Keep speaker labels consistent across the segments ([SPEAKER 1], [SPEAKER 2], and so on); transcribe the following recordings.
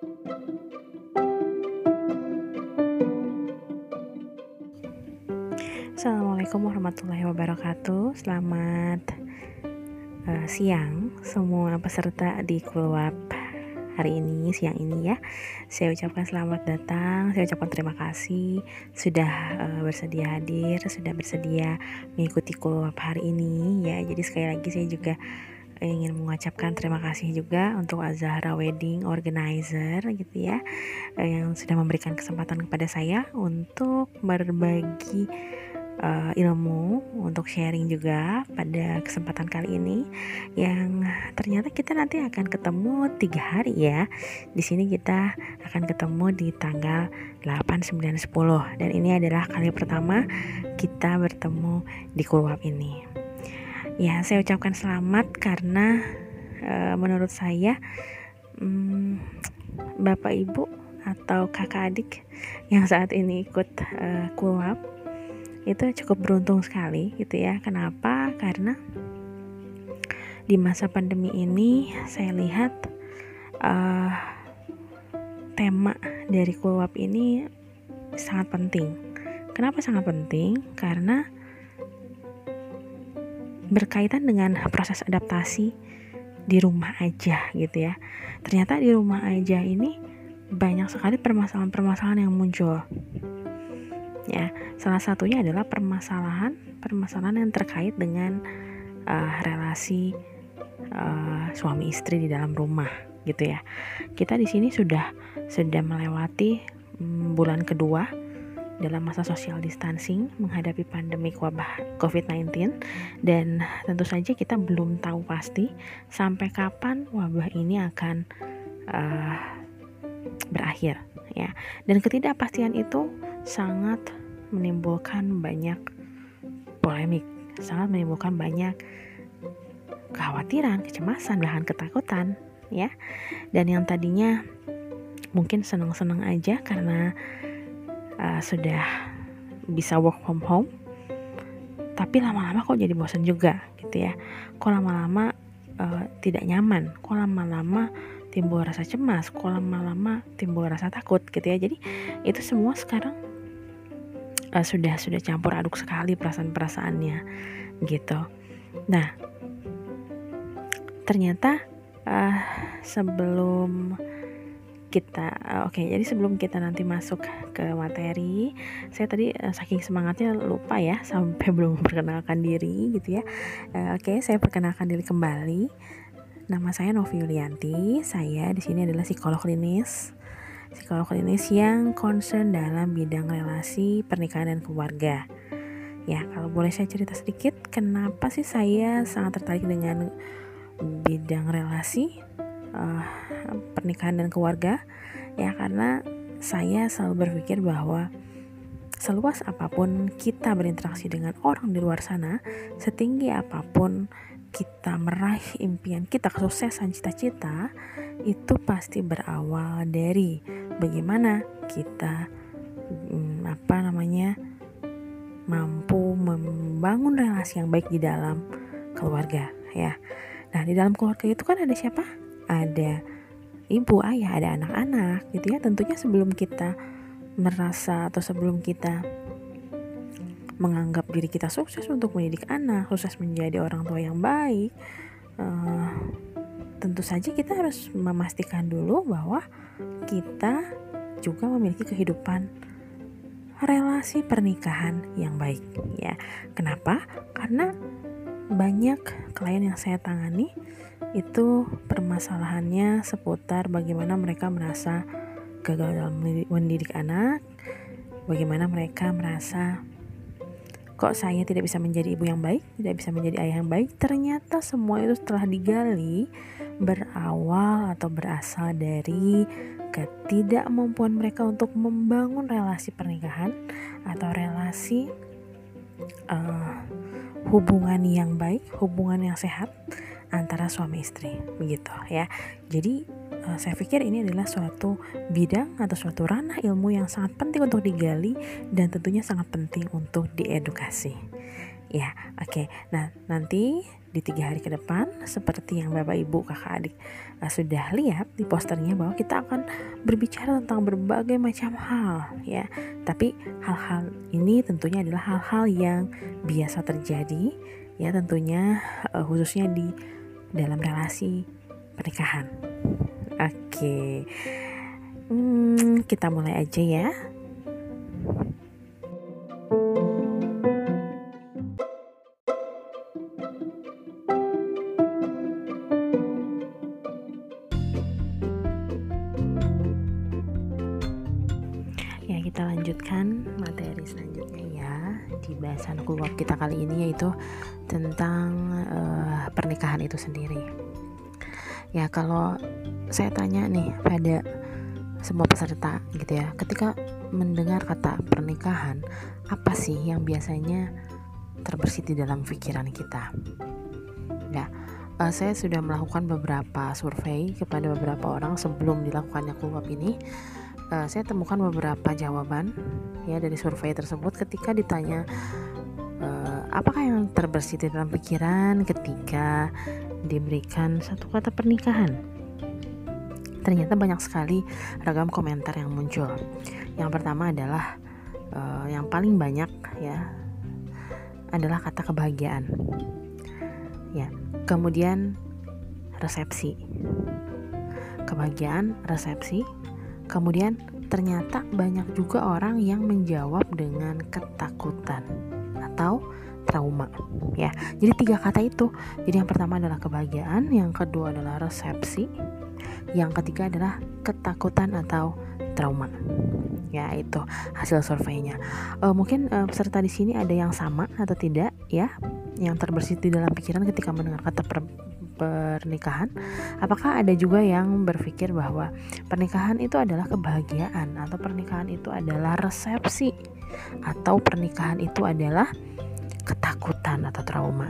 [SPEAKER 1] Assalamualaikum warahmatullahi wabarakatuh. Selamat uh, siang semua peserta di Kulwap hari ini siang ini ya. Saya ucapkan selamat datang. Saya ucapkan terima kasih sudah uh, bersedia hadir, sudah bersedia mengikuti Kulwap hari ini ya. Jadi sekali lagi saya juga ingin mengucapkan terima kasih juga untuk Azahra Wedding Organizer gitu ya yang sudah memberikan kesempatan kepada saya untuk berbagi uh, ilmu untuk sharing juga pada kesempatan kali ini. Yang ternyata kita nanti akan ketemu tiga hari ya. Di sini kita akan ketemu di tanggal 8, 9, 10 dan ini adalah kali pertama kita bertemu di Kulwap ini ya saya ucapkan selamat karena uh, menurut saya um, Bapak Ibu atau kakak adik yang saat ini ikut uh, kulwap itu cukup beruntung sekali gitu ya. Kenapa? Karena di masa pandemi ini saya lihat uh, tema dari kulwap ini sangat penting. Kenapa sangat penting? Karena berkaitan dengan proses adaptasi di rumah aja gitu ya. Ternyata di rumah aja ini banyak sekali permasalahan-permasalahan yang muncul. Ya salah satunya adalah permasalahan permasalahan yang terkait dengan uh, relasi uh, suami istri di dalam rumah gitu ya. Kita di sini sudah sudah melewati um, bulan kedua dalam masa social distancing menghadapi pandemi wabah COVID-19 dan tentu saja kita belum tahu pasti sampai kapan wabah ini akan uh, berakhir ya dan ketidakpastian itu sangat menimbulkan banyak polemik, sangat menimbulkan banyak kekhawatiran, kecemasan, bahkan ketakutan, ya. Dan yang tadinya mungkin senang-senang aja karena uh, sudah bisa work from home, tapi lama-lama kok jadi bosan juga, gitu ya. Kok lama-lama uh, tidak nyaman, kok lama-lama timbul rasa cemas, kok lama-lama timbul rasa takut, gitu ya. Jadi itu semua sekarang uh, sudah sudah campur aduk sekali perasaan-perasaannya gitu. Nah, ternyata uh, sebelum kita uh, oke okay, jadi sebelum kita nanti masuk ke materi saya tadi uh, saking semangatnya lupa ya sampai belum memperkenalkan diri gitu ya. Uh, oke okay, saya perkenalkan diri kembali. Nama saya Novi Yulianti saya di sini adalah psikolog klinis. Psikolog klinis yang concern dalam bidang relasi, pernikahan, dan keluarga. Ya, kalau boleh saya cerita sedikit, kenapa sih saya sangat tertarik dengan bidang relasi, uh, pernikahan, dan keluarga? Ya, karena saya selalu berpikir bahwa seluas apa pun kita berinteraksi dengan orang di luar sana, setinggi apa pun kita meraih impian kita, kesuksesan, cita-cita, itu pasti berawal dari bagaimana kita hmm, apa namanya mampu membangun relasi yang baik di dalam keluarga ya. Nah, di dalam keluarga itu kan ada siapa? Ada ibu, ayah, ada anak-anak gitu ya. Tentunya sebelum kita merasa atau sebelum kita menganggap diri kita sukses untuk mendidik anak, sukses menjadi orang tua yang baik, uh, tentu saja kita harus memastikan dulu bahwa kita juga memiliki kehidupan relasi pernikahan yang baik ya. Kenapa? Karena banyak klien yang saya tangani itu permasalahannya seputar bagaimana mereka merasa gagal dalam mendidik anak, bagaimana mereka merasa kok saya tidak bisa menjadi ibu yang baik, tidak bisa menjadi ayah yang baik. Ternyata semua itu setelah digali berawal atau berasal dari ketidakmampuan mereka untuk membangun relasi pernikahan atau relasi uh, hubungan yang baik, hubungan yang sehat antara suami istri, begitu ya. Jadi uh, saya pikir ini adalah suatu bidang atau suatu ranah ilmu yang sangat penting untuk digali dan tentunya sangat penting untuk diedukasi. Ya, oke. Okay. Nah, nanti di tiga hari ke depan seperti yang bapak ibu kakak adik sudah lihat di posternya bahwa kita akan berbicara tentang berbagai macam hal ya. Tapi hal-hal ini tentunya adalah hal-hal yang biasa terjadi ya tentunya uh, khususnya di dalam relasi pernikahan. Oke. Okay. hmm, kita mulai aja ya saya tanya nih pada semua peserta gitu ya, ketika mendengar kata pernikahan, apa sih yang biasanya terbersit di dalam pikiran kita? Uh, saya sudah melakukan beberapa survei kepada beberapa orang sebelum dilakukannya keluar ini uh, saya temukan beberapa jawaban ya dari survei tersebut ketika ditanya uh, apakah yang terbersit di dalam pikiran ketika diberikan satu kata pernikahan. Ternyata banyak sekali ragam komentar yang muncul. Yang pertama adalah uh, yang paling banyak ya adalah kata kebahagiaan. Ya, kemudian resepsi. Kebahagiaan, resepsi, Kemudian ternyata banyak juga orang yang menjawab dengan ketakutan atau trauma ya. Jadi tiga kata itu. Jadi yang pertama adalah kebahagiaan, yang kedua adalah resepsi, yang ketiga adalah ketakutan atau trauma. Ya, itu hasil surveinya. Uh, mungkin uh, peserta di sini ada yang sama atau tidak ya? Yang terbersit di dalam pikiran ketika mendengar kata per pernikahan, apakah ada juga yang berpikir bahwa pernikahan itu adalah kebahagiaan atau pernikahan itu adalah resepsi atau pernikahan itu adalah ketakutan atau trauma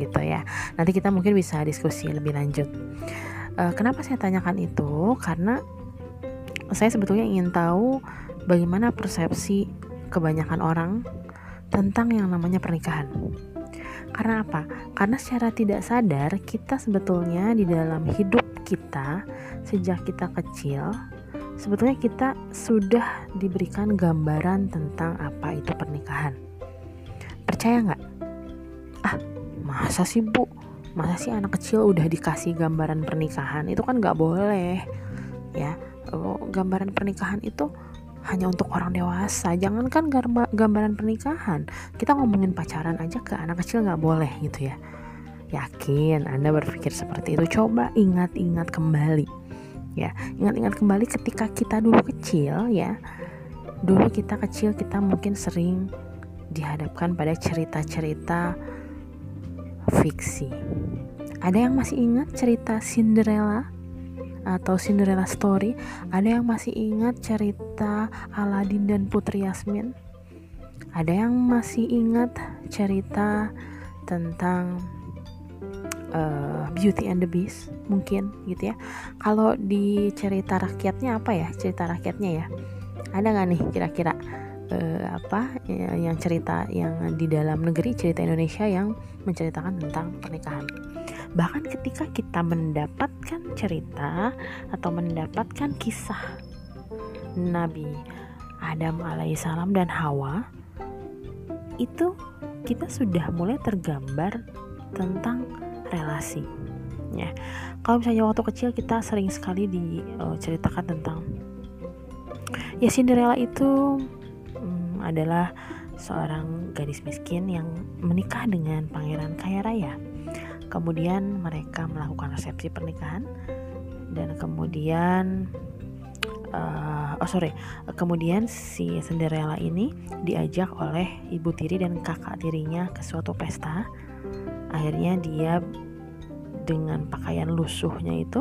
[SPEAKER 1] gitu ya. Nanti kita mungkin bisa diskusi lebih lanjut. E, kenapa saya tanyakan itu? Karena saya sebetulnya ingin tahu bagaimana persepsi kebanyakan orang tentang yang namanya pernikahan. Karena apa? Karena secara tidak sadar kita sebetulnya di dalam hidup kita sejak kita kecil sebetulnya kita sudah diberikan gambaran tentang apa itu pernikahan. Percaya nggak? Ah, masa sih bu? Masa sih anak kecil udah dikasih gambaran pernikahan? Itu kan nggak boleh, ya. Gambaran pernikahan itu hanya untuk orang dewasa. Jangankan gambaran pernikahan. Kita ngomongin pacaran aja ke anak kecil nggak boleh gitu ya. Yakin anda berpikir seperti itu? Coba ingat-ingat kembali ya. Ingat-ingat kembali ketika kita dulu kecil ya. Dulu kita kecil kita mungkin sering dihadapkan pada cerita-cerita fiksi. Ada yang masih ingat cerita Cinderella atau Cinderella Story? Ada yang masih ingat cerita Aladin dan Putri Yasmin? Ada yang masih ingat cerita tentang uh, Beauty and the Beast? Mungkin gitu ya. Kalau di cerita rakyatnya apa ya? Cerita rakyatnya ya. Ada nggak nih kira-kira uh, apa ya, yang cerita yang di dalam negeri cerita Indonesia yang menceritakan tentang pernikahan. Bahkan ketika kita mendapatkan cerita atau mendapatkan kisah Nabi Adam alaihissalam dan Hawa itu kita sudah mulai tergambar tentang relasi ya kalau misalnya waktu kecil kita sering sekali diceritakan tentang ya Cinderella itu hmm, adalah seorang gadis miskin yang menikah dengan pangeran kaya raya. Kemudian mereka melakukan resepsi pernikahan dan kemudian uh, oh sorry kemudian si Cinderella ini diajak oleh ibu tiri dan kakak tirinya ke suatu pesta. Akhirnya dia dengan pakaian lusuhnya itu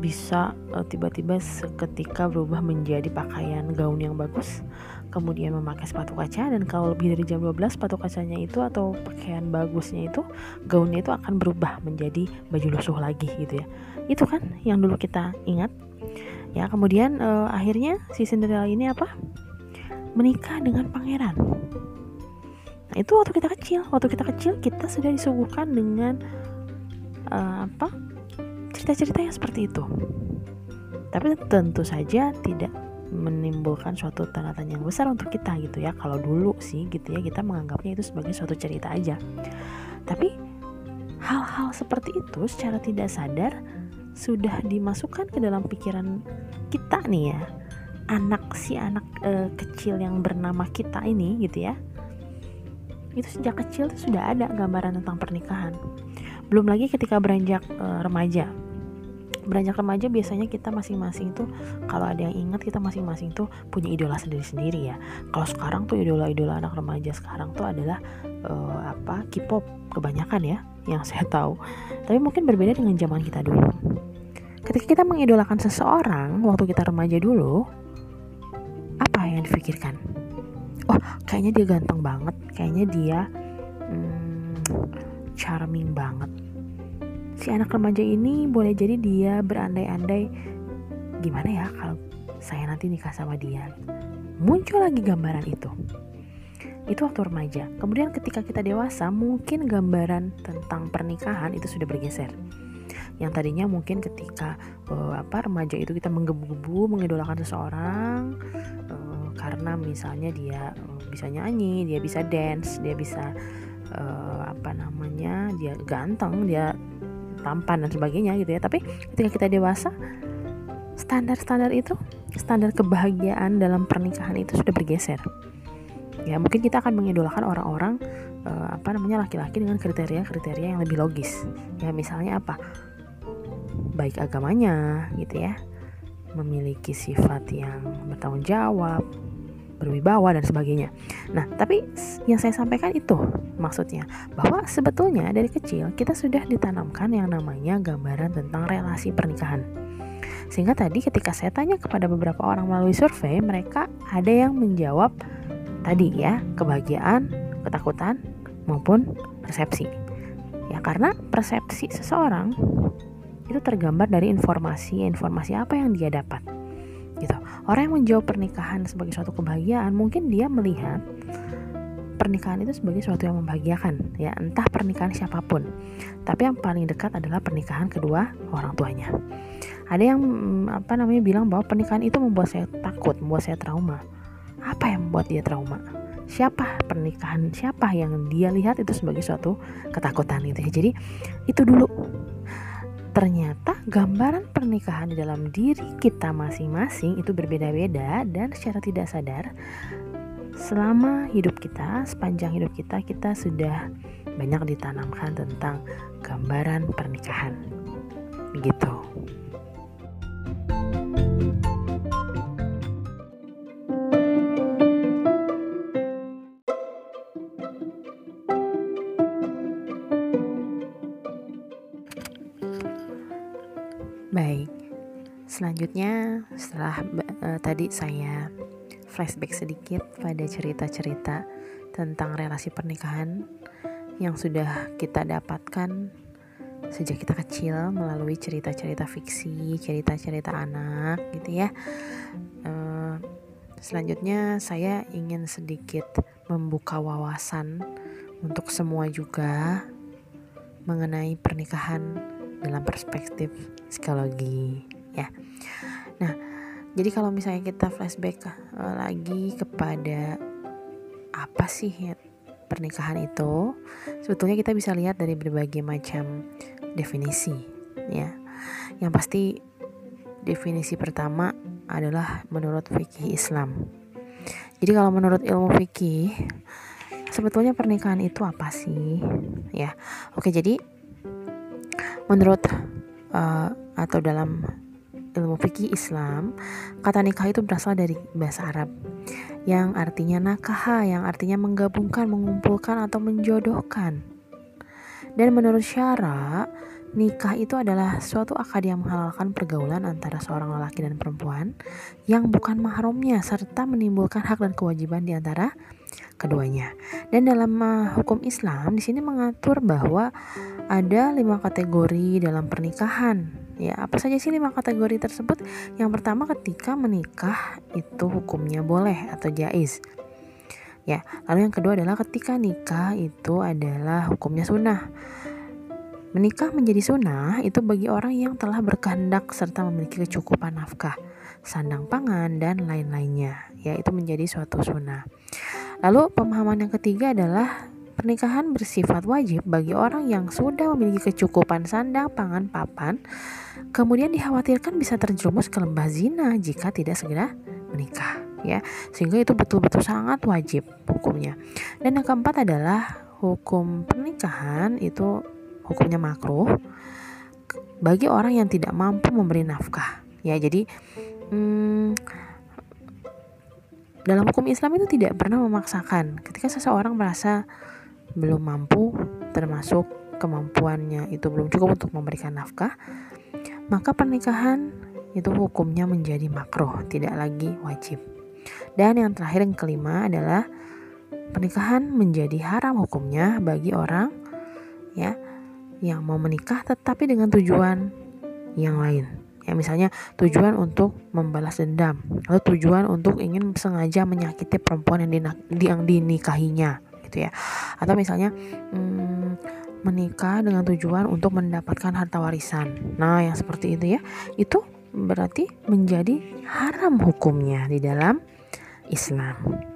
[SPEAKER 1] bisa eh, tiba-tiba seketika berubah menjadi pakaian gaun yang bagus kemudian memakai sepatu kaca dan kalau lebih dari jam 12 sepatu kacanya itu atau pakaian bagusnya itu gaunnya itu akan berubah menjadi baju lusuh lagi gitu ya itu kan yang dulu kita ingat ya kemudian uh, akhirnya si Cinderella ini apa menikah dengan pangeran Nah, itu waktu kita kecil. Waktu kita kecil kita sudah disuguhkan dengan uh, apa? cerita-cerita yang seperti itu. Tapi tentu saja tidak menimbulkan suatu tanda tanya yang besar untuk kita gitu ya. Kalau dulu sih gitu ya kita menganggapnya itu sebagai suatu cerita aja. Tapi hal-hal seperti itu secara tidak sadar sudah dimasukkan ke dalam pikiran kita nih ya anak si anak e, kecil yang bernama kita ini gitu ya itu sejak kecil tuh sudah ada gambaran tentang pernikahan belum lagi ketika beranjak e, remaja beranjak remaja biasanya kita masing-masing tuh kalau ada yang ingat kita masing-masing tuh punya idola sendiri-sendiri ya. Kalau sekarang tuh idola-idola anak remaja sekarang tuh adalah e, apa K-pop kebanyakan ya yang saya tahu. Tapi mungkin berbeda dengan zaman kita dulu. Ketika kita mengidolakan seseorang waktu kita remaja dulu apa yang dipikirkan? Oh kayaknya dia ganteng banget kayaknya dia hmm, charming banget si anak remaja ini boleh jadi dia berandai-andai gimana ya kalau saya nanti nikah sama dia? Muncul lagi gambaran itu. Itu waktu remaja. Kemudian ketika kita dewasa mungkin gambaran tentang pernikahan itu sudah bergeser. Yang tadinya mungkin ketika uh, apa remaja itu kita menggebu-gebu mengidolakan seseorang uh, karena misalnya dia uh, bisa nyanyi, dia bisa dance, dia bisa uh, apa namanya, dia ganteng, dia tampan dan sebagainya gitu ya. Tapi ketika kita dewasa standar-standar itu, standar kebahagiaan dalam pernikahan itu sudah bergeser. Ya, mungkin kita akan mengidolakan orang-orang uh, apa namanya laki-laki dengan kriteria-kriteria yang lebih logis. Ya, misalnya apa? baik agamanya gitu ya memiliki sifat yang bertanggung jawab berwibawa dan sebagainya. Nah, tapi yang saya sampaikan itu maksudnya bahwa sebetulnya dari kecil kita sudah ditanamkan yang namanya gambaran tentang relasi pernikahan. Sehingga tadi ketika saya tanya kepada beberapa orang melalui survei, mereka ada yang menjawab tadi ya, kebahagiaan, ketakutan maupun persepsi. Ya, karena persepsi seseorang itu tergambar dari informasi-informasi apa yang dia dapat. Gitu. Orang yang menjawab pernikahan sebagai suatu kebahagiaan, mungkin dia melihat pernikahan itu sebagai suatu yang membahagiakan, ya entah pernikahan siapa pun. Tapi yang paling dekat adalah pernikahan kedua orang tuanya. Ada yang mm, apa namanya bilang bahwa pernikahan itu membuat saya takut, membuat saya trauma. Apa yang membuat dia trauma? siapa pernikahan siapa yang dia lihat itu sebagai suatu ketakutan gitu ya jadi itu dulu ternyata gambaran pernikahan di dalam diri kita masing-masing itu berbeda-beda dan secara tidak sadar selama hidup kita, sepanjang hidup kita kita sudah banyak ditanamkan tentang gambaran pernikahan. Begitu. Baik, selanjutnya setelah uh, tadi saya flashback sedikit pada cerita-cerita tentang relasi pernikahan yang sudah kita dapatkan sejak kita kecil melalui cerita-cerita fiksi, cerita-cerita anak gitu ya. Uh, selanjutnya saya ingin sedikit membuka wawasan untuk semua juga mengenai pernikahan dalam perspektif psikologi ya. Nah, jadi kalau misalnya kita flashback uh, lagi kepada apa sih ya, pernikahan itu, sebetulnya kita bisa lihat dari berbagai macam definisi ya. Yang pasti definisi pertama adalah menurut fikih Islam. Jadi kalau menurut ilmu fikih sebetulnya pernikahan itu apa sih? Ya. Oke, jadi Menurut uh, atau dalam ilmu fikih Islam, kata nikah itu berasal dari bahasa Arab yang artinya nakaha, yang artinya menggabungkan, mengumpulkan atau menjodohkan. Dan menurut syara, nikah itu adalah suatu akad yang menghalalkan pergaulan antara seorang lelaki dan perempuan yang bukan mahramnya serta menimbulkan hak dan kewajiban di antara keduanya. Dan dalam uh, hukum Islam di sini mengatur bahwa ada lima kategori dalam pernikahan. Ya, apa saja sih lima kategori tersebut? Yang pertama ketika menikah itu hukumnya boleh atau jais. Ya, lalu yang kedua adalah ketika nikah itu adalah hukumnya sunnah. Menikah menjadi sunnah itu bagi orang yang telah berkehendak serta memiliki kecukupan nafkah, sandang pangan, dan lain-lainnya. Ya, itu menjadi suatu sunnah. Lalu pemahaman yang ketiga adalah pernikahan bersifat wajib bagi orang yang sudah memiliki kecukupan sandang, pangan, papan, kemudian dikhawatirkan bisa terjerumus ke lembah zina jika tidak segera menikah ya. Sehingga itu betul-betul sangat wajib hukumnya. Dan yang keempat adalah hukum pernikahan itu hukumnya makruh bagi orang yang tidak mampu memberi nafkah ya. Jadi hmm, dalam hukum Islam itu tidak pernah memaksakan ketika seseorang merasa belum mampu termasuk kemampuannya itu belum cukup untuk memberikan nafkah maka pernikahan itu hukumnya menjadi makruh tidak lagi wajib dan yang terakhir yang kelima adalah pernikahan menjadi haram hukumnya bagi orang ya yang mau menikah tetapi dengan tujuan yang lain. Ya misalnya tujuan untuk membalas dendam atau tujuan untuk ingin sengaja menyakiti perempuan yang, dinak, yang dinikahinya gitu ya. Atau misalnya hmm, menikah dengan tujuan untuk mendapatkan harta warisan. Nah, yang seperti itu ya, itu berarti menjadi haram hukumnya di dalam Islam.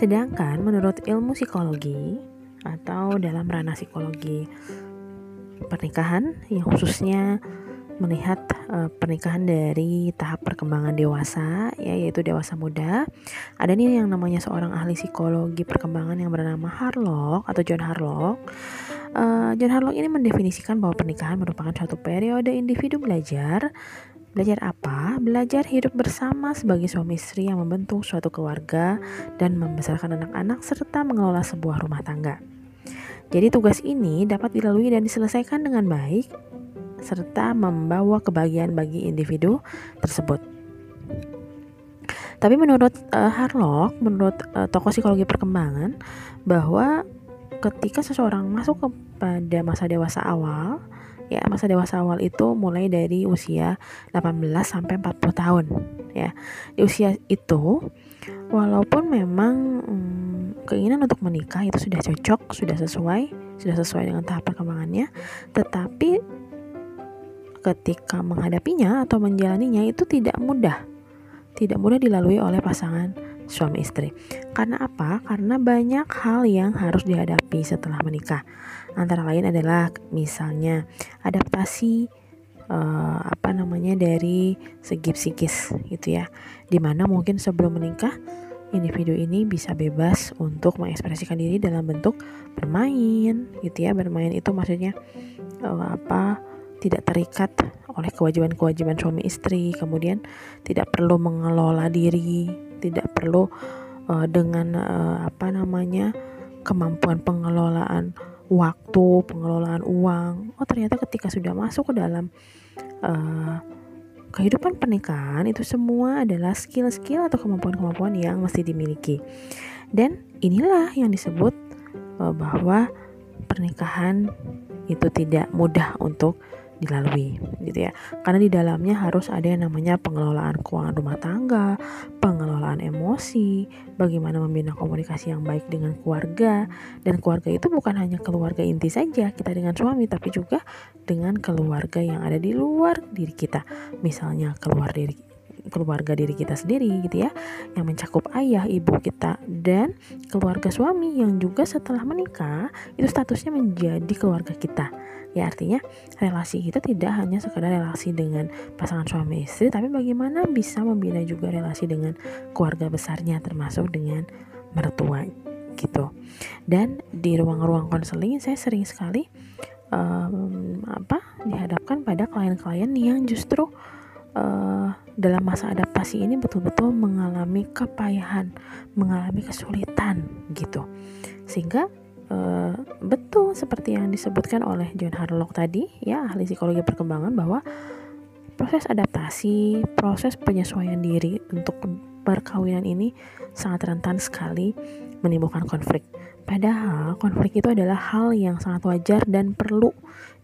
[SPEAKER 1] Sedangkan menurut ilmu psikologi atau dalam ranah psikologi pernikahan yang khususnya melihat uh, pernikahan dari tahap perkembangan dewasa ya yaitu dewasa muda. Ada nih yang namanya seorang ahli psikologi perkembangan yang bernama Harlock atau John Harlock. Uh, John Harlock ini mendefinisikan bahwa pernikahan merupakan suatu periode individu belajar Belajar apa? Belajar hidup bersama sebagai suami istri yang membentuk suatu keluarga dan membesarkan anak-anak serta mengelola sebuah rumah tangga. Jadi tugas ini dapat dilalui dan diselesaikan dengan baik serta membawa kebahagiaan bagi individu tersebut. Tapi menurut uh, Harlock, menurut uh, tokoh psikologi perkembangan, bahwa ketika seseorang masuk kepada masa dewasa awal, ya masa dewasa awal itu mulai dari usia 18 sampai 40 tahun, ya. Di usia itu, walaupun memang hmm, keinginan untuk menikah itu sudah cocok, sudah sesuai, sudah sesuai dengan tahap perkembangannya, tetapi ketika menghadapinya atau menjalaninya itu tidak mudah. Tidak mudah dilalui oleh pasangan suami istri. Karena apa? Karena banyak hal yang harus dihadapi setelah menikah. Antara lain adalah misalnya adaptasi uh, apa namanya dari segi psikis gitu ya. Di mana mungkin sebelum menikah individu ini bisa bebas untuk mengekspresikan diri dalam bentuk bermain gitu ya. Bermain itu maksudnya uh, apa? tidak terikat oleh kewajiban-kewajiban suami istri, kemudian tidak perlu mengelola diri, tidak perlu uh, dengan uh, apa namanya kemampuan pengelolaan waktu, pengelolaan uang. Oh ternyata ketika sudah masuk ke dalam uh, kehidupan pernikahan itu semua adalah skill-skill atau kemampuan-kemampuan yang mesti dimiliki. Dan inilah yang disebut uh, bahwa pernikahan itu tidak mudah untuk dilalui gitu ya. Karena di dalamnya harus ada yang namanya pengelolaan keuangan rumah tangga pengelolaan emosi bagaimana membina komunikasi yang baik dengan keluarga. Dan keluarga itu bukan hanya keluarga inti saja kita dengan suami tapi juga dengan keluarga yang ada di luar diri kita. Misalnya keluar diri keluarga diri kita sendiri gitu ya yang mencakup ayah ibu kita dan keluarga suami yang juga setelah menikah itu statusnya menjadi keluarga kita ya artinya relasi kita tidak hanya sekedar relasi dengan pasangan suami istri tapi bagaimana bisa membina juga relasi dengan keluarga besarnya termasuk dengan mertua gitu dan di ruang-ruang konseling saya sering sekali um, apa dihadapkan pada klien-klien yang justru uh, dalam masa adaptasi ini betul-betul mengalami kepayahan, mengalami kesulitan gitu. Sehingga uh, betul seperti yang disebutkan oleh John Harlock tadi ya ahli psikologi perkembangan bahwa proses adaptasi, proses penyesuaian diri untuk perkawinan ini sangat rentan sekali menimbulkan konflik. Padahal konflik itu adalah hal yang sangat wajar dan perlu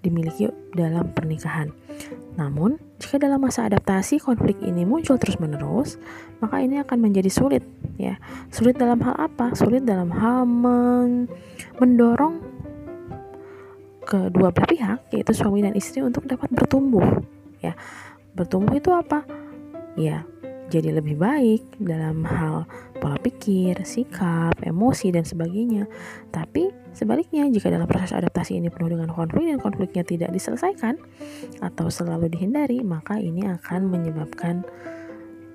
[SPEAKER 1] dimiliki dalam pernikahan. Namun, jika dalam masa adaptasi konflik ini muncul terus-menerus, maka ini akan menjadi sulit, ya. Sulit dalam hal apa? Sulit dalam hal men mendorong kedua belah pihak, yaitu suami dan istri untuk dapat bertumbuh, ya. Bertumbuh itu apa? Ya, jadi lebih baik dalam hal pola pikir, sikap, emosi, dan sebagainya. Tapi sebaliknya, jika dalam proses adaptasi ini penuh dengan konflik dan konfliknya tidak diselesaikan atau selalu dihindari, maka ini akan menyebabkan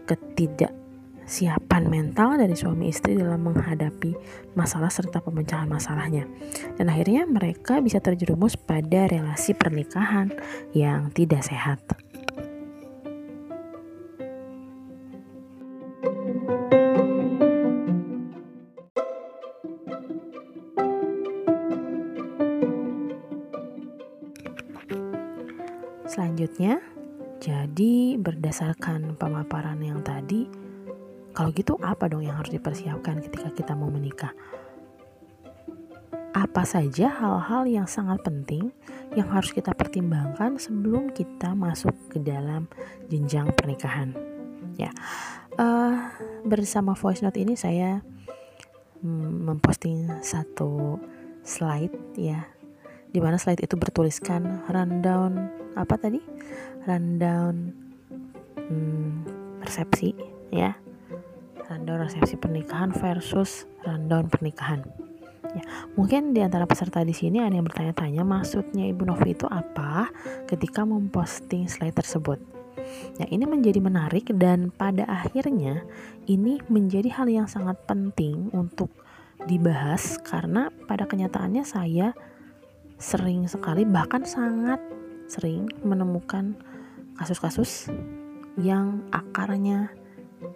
[SPEAKER 1] ketidaksiapan mental dari suami istri dalam menghadapi masalah serta pemecahan masalahnya. Dan akhirnya mereka bisa terjerumus pada relasi pernikahan yang tidak sehat. Selanjutnya, jadi berdasarkan pemaparan yang tadi, kalau gitu apa dong yang harus dipersiapkan ketika kita mau menikah? Apa saja hal-hal yang sangat penting yang harus kita pertimbangkan sebelum kita masuk ke dalam jenjang pernikahan? Ya, uh, bersama voice note ini saya mm, memposting satu slide ya di mana slide itu bertuliskan rundown apa tadi? Rundown hmm, resepsi ya. Rundown resepsi pernikahan versus rundown pernikahan ya. Mungkin di antara peserta di sini ada yang bertanya-tanya maksudnya ibu Novi itu apa ketika memposting slide tersebut? Ya, ini menjadi menarik dan pada akhirnya ini menjadi hal yang sangat penting untuk dibahas karena pada kenyataannya saya sering sekali bahkan sangat sering menemukan kasus-kasus yang akarnya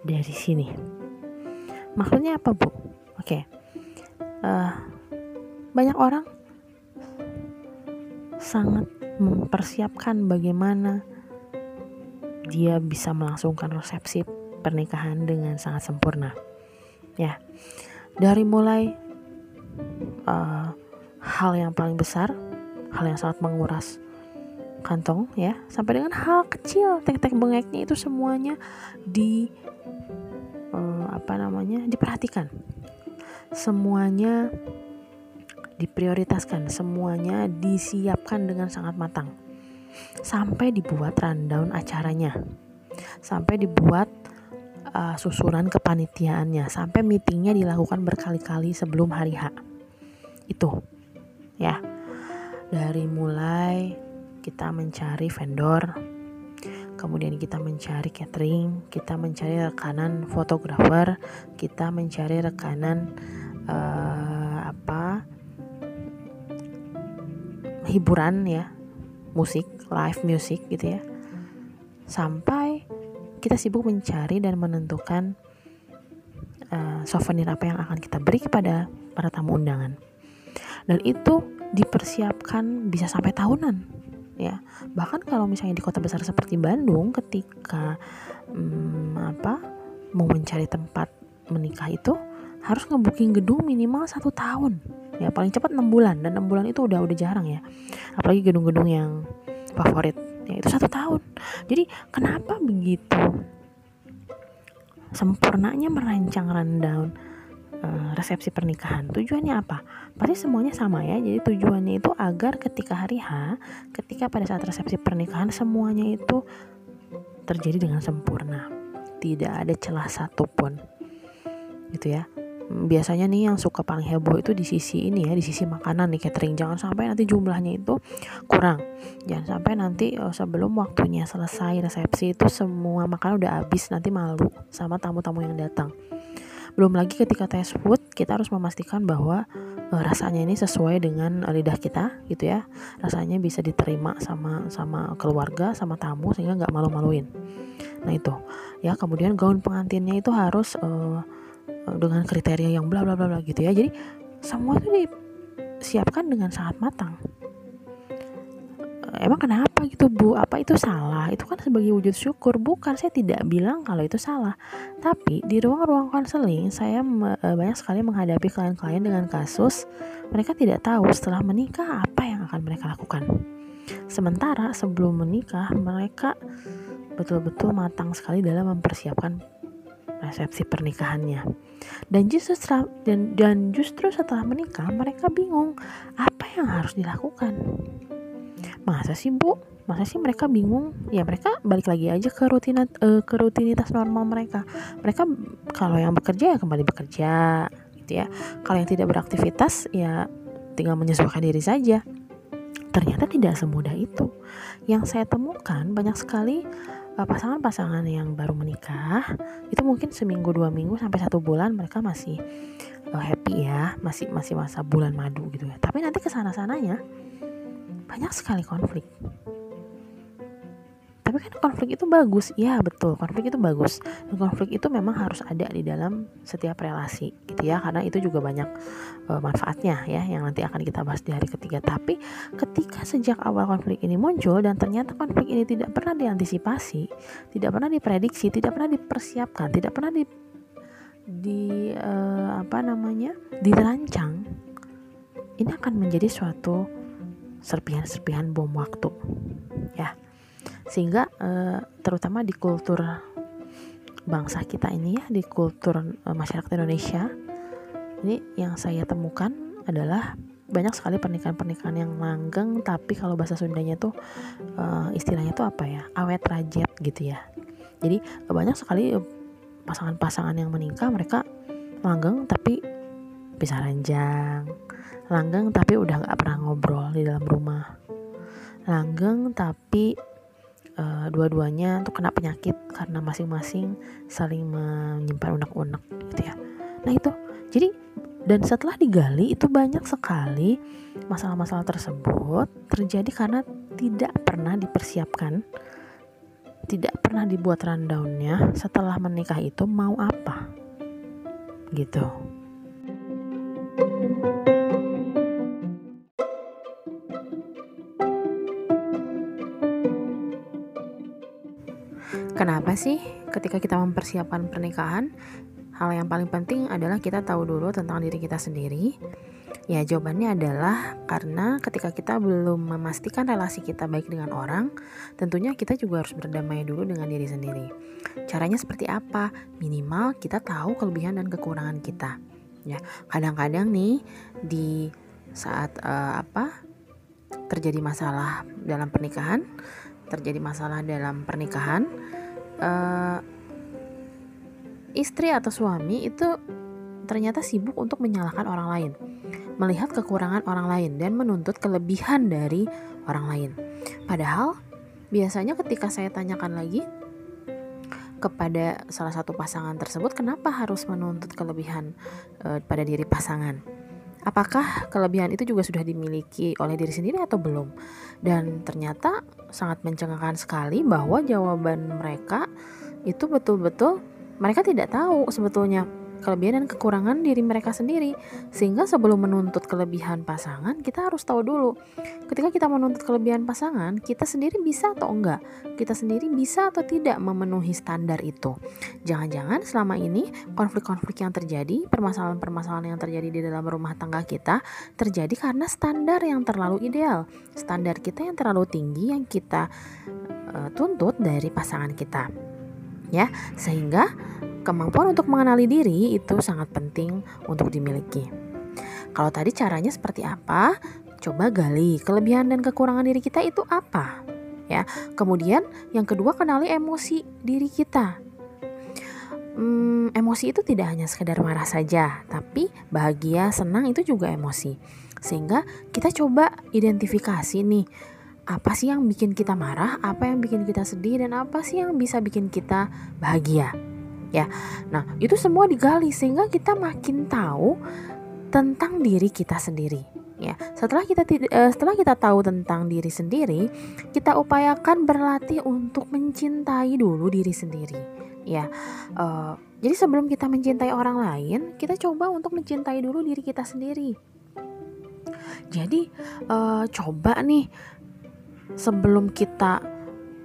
[SPEAKER 1] dari sini. Maksudnya apa bu? Oke, okay. uh, eh, banyak orang sangat mempersiapkan bagaimana dia bisa melangsungkan resepsi pernikahan dengan sangat sempurna. Ya, dari mulai uh, hal yang paling besar, hal yang sangat menguras kantong ya, sampai dengan hal kecil, tek-tek bengeknya itu semuanya di uh, apa namanya? diperhatikan. Semuanya diprioritaskan, semuanya disiapkan dengan sangat matang. Sampai dibuat rundown acaranya. Sampai dibuat uh, susuran kepanitiaannya, sampai meetingnya dilakukan berkali-kali sebelum hari H. Itu ya. Dari mulai kita mencari vendor kemudian kita mencari catering kita mencari rekanan fotografer kita mencari rekanan uh, apa hiburan ya musik live music gitu ya. Sampai kita sibuk mencari dan menentukan uh, souvenir apa yang akan kita beri kepada para tamu undangan dan itu dipersiapkan bisa sampai tahunan ya. Bahkan kalau misalnya di kota besar seperti Bandung ketika hmm, apa mau mencari tempat menikah itu harus ngebooking gedung minimal satu tahun. Ya paling cepat enam bulan. Dan enam bulan itu udah udah jarang ya. Apalagi gedung-gedung yang favorit ya itu satu tahun. Jadi kenapa begitu sempurnanya merancang rundown resepsi pernikahan. Tujuannya apa? Pasti semuanya sama ya. Jadi tujuannya itu agar ketika hari H, ketika pada saat resepsi pernikahan semuanya itu terjadi dengan sempurna. Tidak ada celah satupun. Gitu ya. Biasanya nih yang suka paling heboh itu di sisi ini ya, di sisi makanan nih catering. Jangan sampai nanti jumlahnya itu kurang. Jangan sampai nanti oh, sebelum waktunya selesai resepsi itu semua makanan udah habis nanti malu sama tamu-tamu yang datang belum lagi ketika tes food kita harus memastikan bahwa uh, rasanya ini sesuai dengan uh, lidah kita gitu ya. Rasanya bisa diterima sama sama keluarga sama tamu sehingga nggak malu-maluin. Nah itu. Ya kemudian gaun pengantinnya itu harus uh, dengan kriteria yang bla bla bla gitu ya. Jadi semua itu disiapkan dengan sangat matang emang kenapa gitu bu? Apa itu salah? Itu kan sebagai wujud syukur. Bukan saya tidak bilang kalau itu salah. Tapi di ruang-ruang konseling saya e, banyak sekali menghadapi klien-klien dengan kasus mereka tidak tahu setelah menikah apa yang akan mereka lakukan. Sementara sebelum menikah mereka betul-betul matang sekali dalam mempersiapkan resepsi pernikahannya. Dan justru setelah, dan, dan justru setelah menikah mereka bingung apa yang harus dilakukan masa sih bu? Masa sih mereka bingung? Ya mereka balik lagi aja ke rutinitas uh, ke rutinitas normal mereka. Mereka kalau yang bekerja ya kembali bekerja gitu ya. Kalau yang tidak beraktivitas ya tinggal menyesuaikan diri saja. Ternyata tidak semudah itu. Yang saya temukan banyak sekali eh, pasangan-pasangan yang baru menikah itu mungkin seminggu dua minggu sampai satu bulan mereka masih uh, happy ya. Masih masih masa bulan madu gitu ya. Tapi nanti ke sana sananya banyak sekali konflik. Tapi kan konflik itu bagus. Ya betul. Konflik itu bagus. Dan konflik itu memang harus ada di dalam setiap relasi gitu ya. Karena itu juga banyak uh, manfaatnya ya yang nanti akan kita bahas di hari ketiga. Tapi ketika sejak awal konflik ini muncul dan ternyata konflik ini tidak pernah diantisipasi tidak pernah diprediksi tidak pernah dipersiapkan tidak pernah di di uh, apa namanya dirancang ini akan menjadi suatu serpihan-serpihan bom waktu ya. Sehingga uh, terutama di kultur bangsa kita ini ya di kultur uh, masyarakat Indonesia ini yang saya temukan adalah banyak sekali pernikahan-pernikahan yang langgeng tapi kalau bahasa Sundanya tuh uh, istilahnya tuh apa ya awet rajet gitu ya. Jadi banyak sekali pasangan-pasangan yang menikah mereka langgeng tapi bisa ranjang langgeng tapi udah nggak pernah ngobrol di dalam rumah. Langgeng tapi uh, dua-duanya tuh kena penyakit karena masing-masing saling menyimpan unek-unek gitu ya. Nah itu. Jadi dan setelah digali itu banyak sekali masalah-masalah tersebut terjadi karena tidak pernah dipersiapkan tidak pernah dibuat rundownnya setelah menikah itu mau apa gitu Kenapa sih ketika kita mempersiapkan pernikahan, hal yang paling penting adalah kita tahu dulu tentang diri kita sendiri. Ya, jawabannya adalah karena ketika kita belum memastikan relasi kita baik dengan orang, tentunya kita juga harus berdamai dulu dengan diri sendiri. Caranya seperti apa? Minimal kita tahu kelebihan dan kekurangan kita. Ya, kadang-kadang nih di saat uh, apa terjadi masalah dalam pernikahan, terjadi masalah dalam pernikahan, uh, istri atau suami itu ternyata sibuk untuk menyalahkan orang lain, melihat kekurangan orang lain dan menuntut kelebihan dari orang lain. Padahal biasanya ketika saya tanyakan lagi kepada salah satu pasangan tersebut, kenapa harus menuntut kelebihan uh, pada diri pasangan? Apakah kelebihan itu juga sudah dimiliki oleh diri sendiri atau belum? Dan ternyata sangat mencengangkan sekali bahwa jawaban mereka itu betul-betul mereka tidak tahu sebetulnya kelebihan dan kekurangan diri mereka sendiri. Sehingga sebelum menuntut kelebihan pasangan, kita harus tahu dulu. Ketika kita menuntut kelebihan pasangan, kita sendiri bisa atau enggak? Kita sendiri bisa atau tidak memenuhi standar itu? Jangan-jangan selama ini konflik-konflik yang terjadi, permasalahan-permasalahan yang terjadi di dalam rumah tangga kita terjadi karena standar yang terlalu ideal. Standar kita yang terlalu tinggi yang kita uh, tuntut dari pasangan kita. Ya, sehingga Kemampuan untuk mengenali diri itu sangat penting untuk dimiliki. Kalau tadi caranya seperti apa? Coba gali kelebihan dan kekurangan diri kita itu apa. Ya, kemudian yang kedua kenali emosi diri kita. Hmm, emosi itu tidak hanya sekedar marah saja, tapi bahagia, senang itu juga emosi. Sehingga kita coba identifikasi nih, apa sih yang bikin kita marah, apa yang bikin kita sedih, dan apa sih yang bisa bikin kita bahagia ya. Nah, itu semua digali sehingga kita makin tahu tentang diri kita sendiri. Ya, setelah kita uh, setelah kita tahu tentang diri sendiri, kita upayakan berlatih untuk mencintai dulu diri sendiri. Ya, uh, jadi sebelum kita mencintai orang lain, kita coba untuk mencintai dulu diri kita sendiri. Jadi uh, coba nih sebelum kita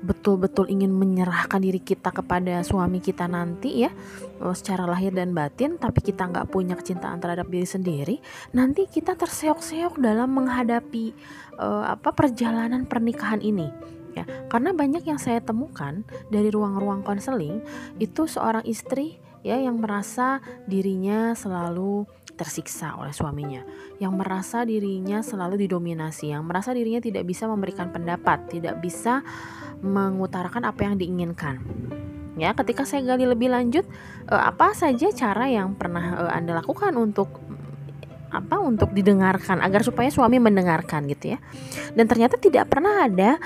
[SPEAKER 1] betul-betul ingin menyerahkan diri kita kepada suami kita nanti ya eh, secara lahir dan batin tapi kita nggak punya kecintaan terhadap diri sendiri nanti kita terseok-seok dalam menghadapi uh, apa perjalanan pernikahan ini. Ya karena banyak yang saya temukan dari ruang-ruang konseling itu seorang istri ya yang merasa dirinya selalu tersiksa oleh suaminya, yang merasa dirinya selalu didominasi, yang merasa dirinya tidak bisa memberikan pendapat, tidak bisa mengutarakan apa yang diinginkan. Ya, ketika saya gali lebih lanjut, eh, apa saja cara yang pernah eh, Anda lakukan untuk apa untuk didengarkan agar supaya suami mendengarkan gitu ya. Dan ternyata tidak pernah ada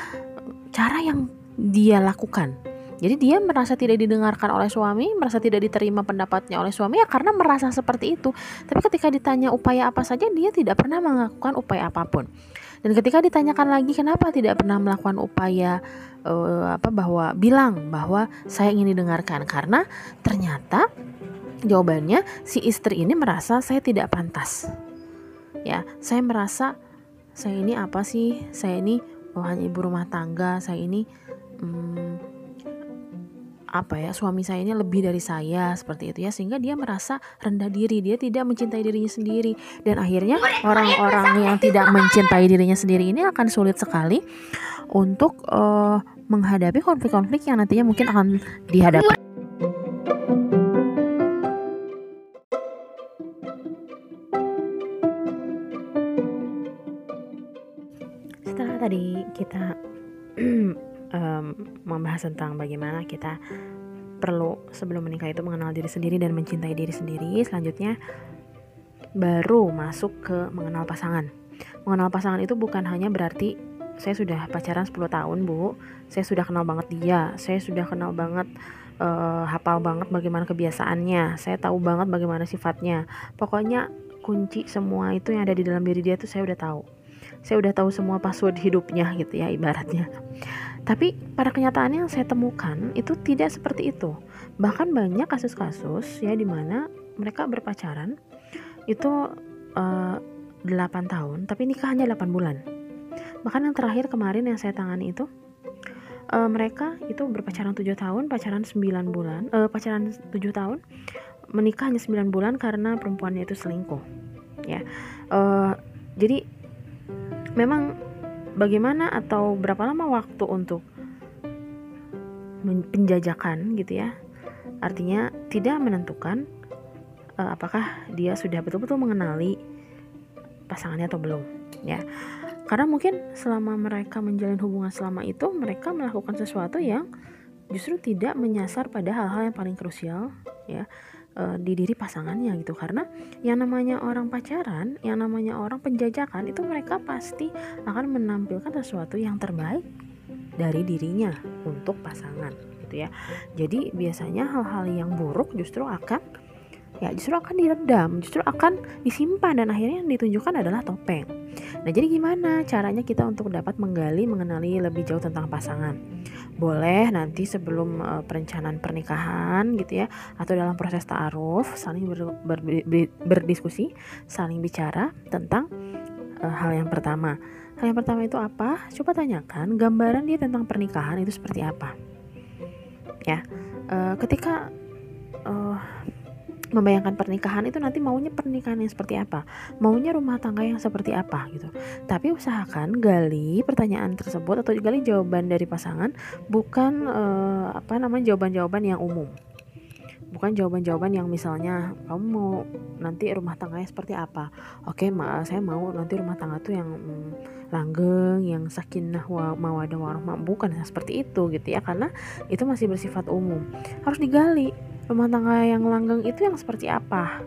[SPEAKER 1] cara yang dia lakukan jadi dia merasa tidak didengarkan oleh suami, merasa tidak diterima pendapatnya oleh suami ya karena merasa seperti itu. Tapi ketika ditanya upaya apa saja, dia tidak pernah melakukan upaya apa pun. Dan ketika ditanyakan lagi kenapa tidak pernah melakukan upaya uh, apa bahwa bilang bahwa saya ingin didengarkan karena ternyata jawabannya si istri ini merasa saya tidak pantas. Ya, saya merasa saya ini apa sih? Saya ini hanya ibu rumah tangga, saya ini hmm, apa ya suami saya ini lebih dari saya seperti itu ya. Sehingga dia merasa rendah diri dia tidak mencintai dirinya sendiri. Dan akhirnya orang-orang yang tidak mencintai dirinya sendiri ini akan sulit sekali untuk uh, menghadapi konflik-konflik yang nantinya mungkin akan dihadapi. Setelah tadi kita um, membahas tentang bagaimana kita perlu sebelum menikah itu mengenal diri sendiri dan mencintai diri sendiri. Selanjutnya baru masuk ke mengenal pasangan. Mengenal pasangan itu bukan hanya berarti saya sudah pacaran 10 tahun, Bu. Saya sudah kenal banget dia. Saya sudah kenal banget uh, hafal banget bagaimana kebiasaannya. Saya tahu banget bagaimana sifatnya. Pokoknya kunci semua itu yang ada di dalam diri dia tuh saya udah tahu. Saya udah tahu semua password hidupnya gitu ya ibaratnya. Tapi pada kenyataannya yang saya temukan itu tidak seperti itu. Bahkan banyak kasus-kasus ya di mana mereka berpacaran itu uh, eh, 8 tahun tapi nikah hanya 8 bulan. Bahkan yang terakhir kemarin yang saya tangani itu uh, mereka itu berpacaran 7 tahun, pacaran 9 bulan, uh, pacaran 7 tahun, menikah hanya 9 bulan karena perempuannya itu selingkuh. Ya. Uh, jadi memang bagaimana atau berapa lama waktu untuk penjajakan gitu ya? Artinya tidak menentukan uh, apakah dia sudah betul-betul mengenali pasangannya atau belum ya. Karena mungkin selama mereka menjalin hubungan selama itu mereka melakukan sesuatu yang justru tidak menyasar pada hal-hal yang paling krusial ya uh, di diri pasangannya gitu. Karena yang namanya orang pacaran yang namanya orang penjajakan itu mereka pasti akan menampilkan sesuatu yang terbaik dari dirinya untuk pasangan gitu ya. Jadi biasanya hal-hal yang buruk justru akan ya justru akan diredam, justru akan disimpan dan akhirnya yang ditunjukkan adalah topeng. Nah, jadi gimana caranya kita untuk dapat menggali, mengenali lebih jauh tentang pasangan? boleh nanti sebelum uh, perencanaan pernikahan gitu ya atau dalam proses ta'aruf saling ber, ber, ber, berdiskusi saling bicara tentang uh, hal yang pertama hal yang pertama itu apa coba tanyakan gambaran dia tentang pernikahan itu seperti apa ya uh, ketika uh, membayangkan pernikahan itu nanti maunya pernikahan yang seperti apa? Maunya rumah tangga yang seperti apa gitu. Tapi usahakan gali pertanyaan tersebut atau gali jawaban dari pasangan bukan uh, apa namanya jawaban-jawaban yang umum. Bukan jawaban-jawaban yang misalnya kamu mau nanti rumah tangganya seperti apa? Oke ma saya mau nanti rumah tangga tuh yang mm, langgeng yang sakinah wa mawadah warahmah bukan seperti itu gitu ya. Karena itu masih bersifat umum. Harus digali rumah tangga yang langgeng itu yang seperti apa?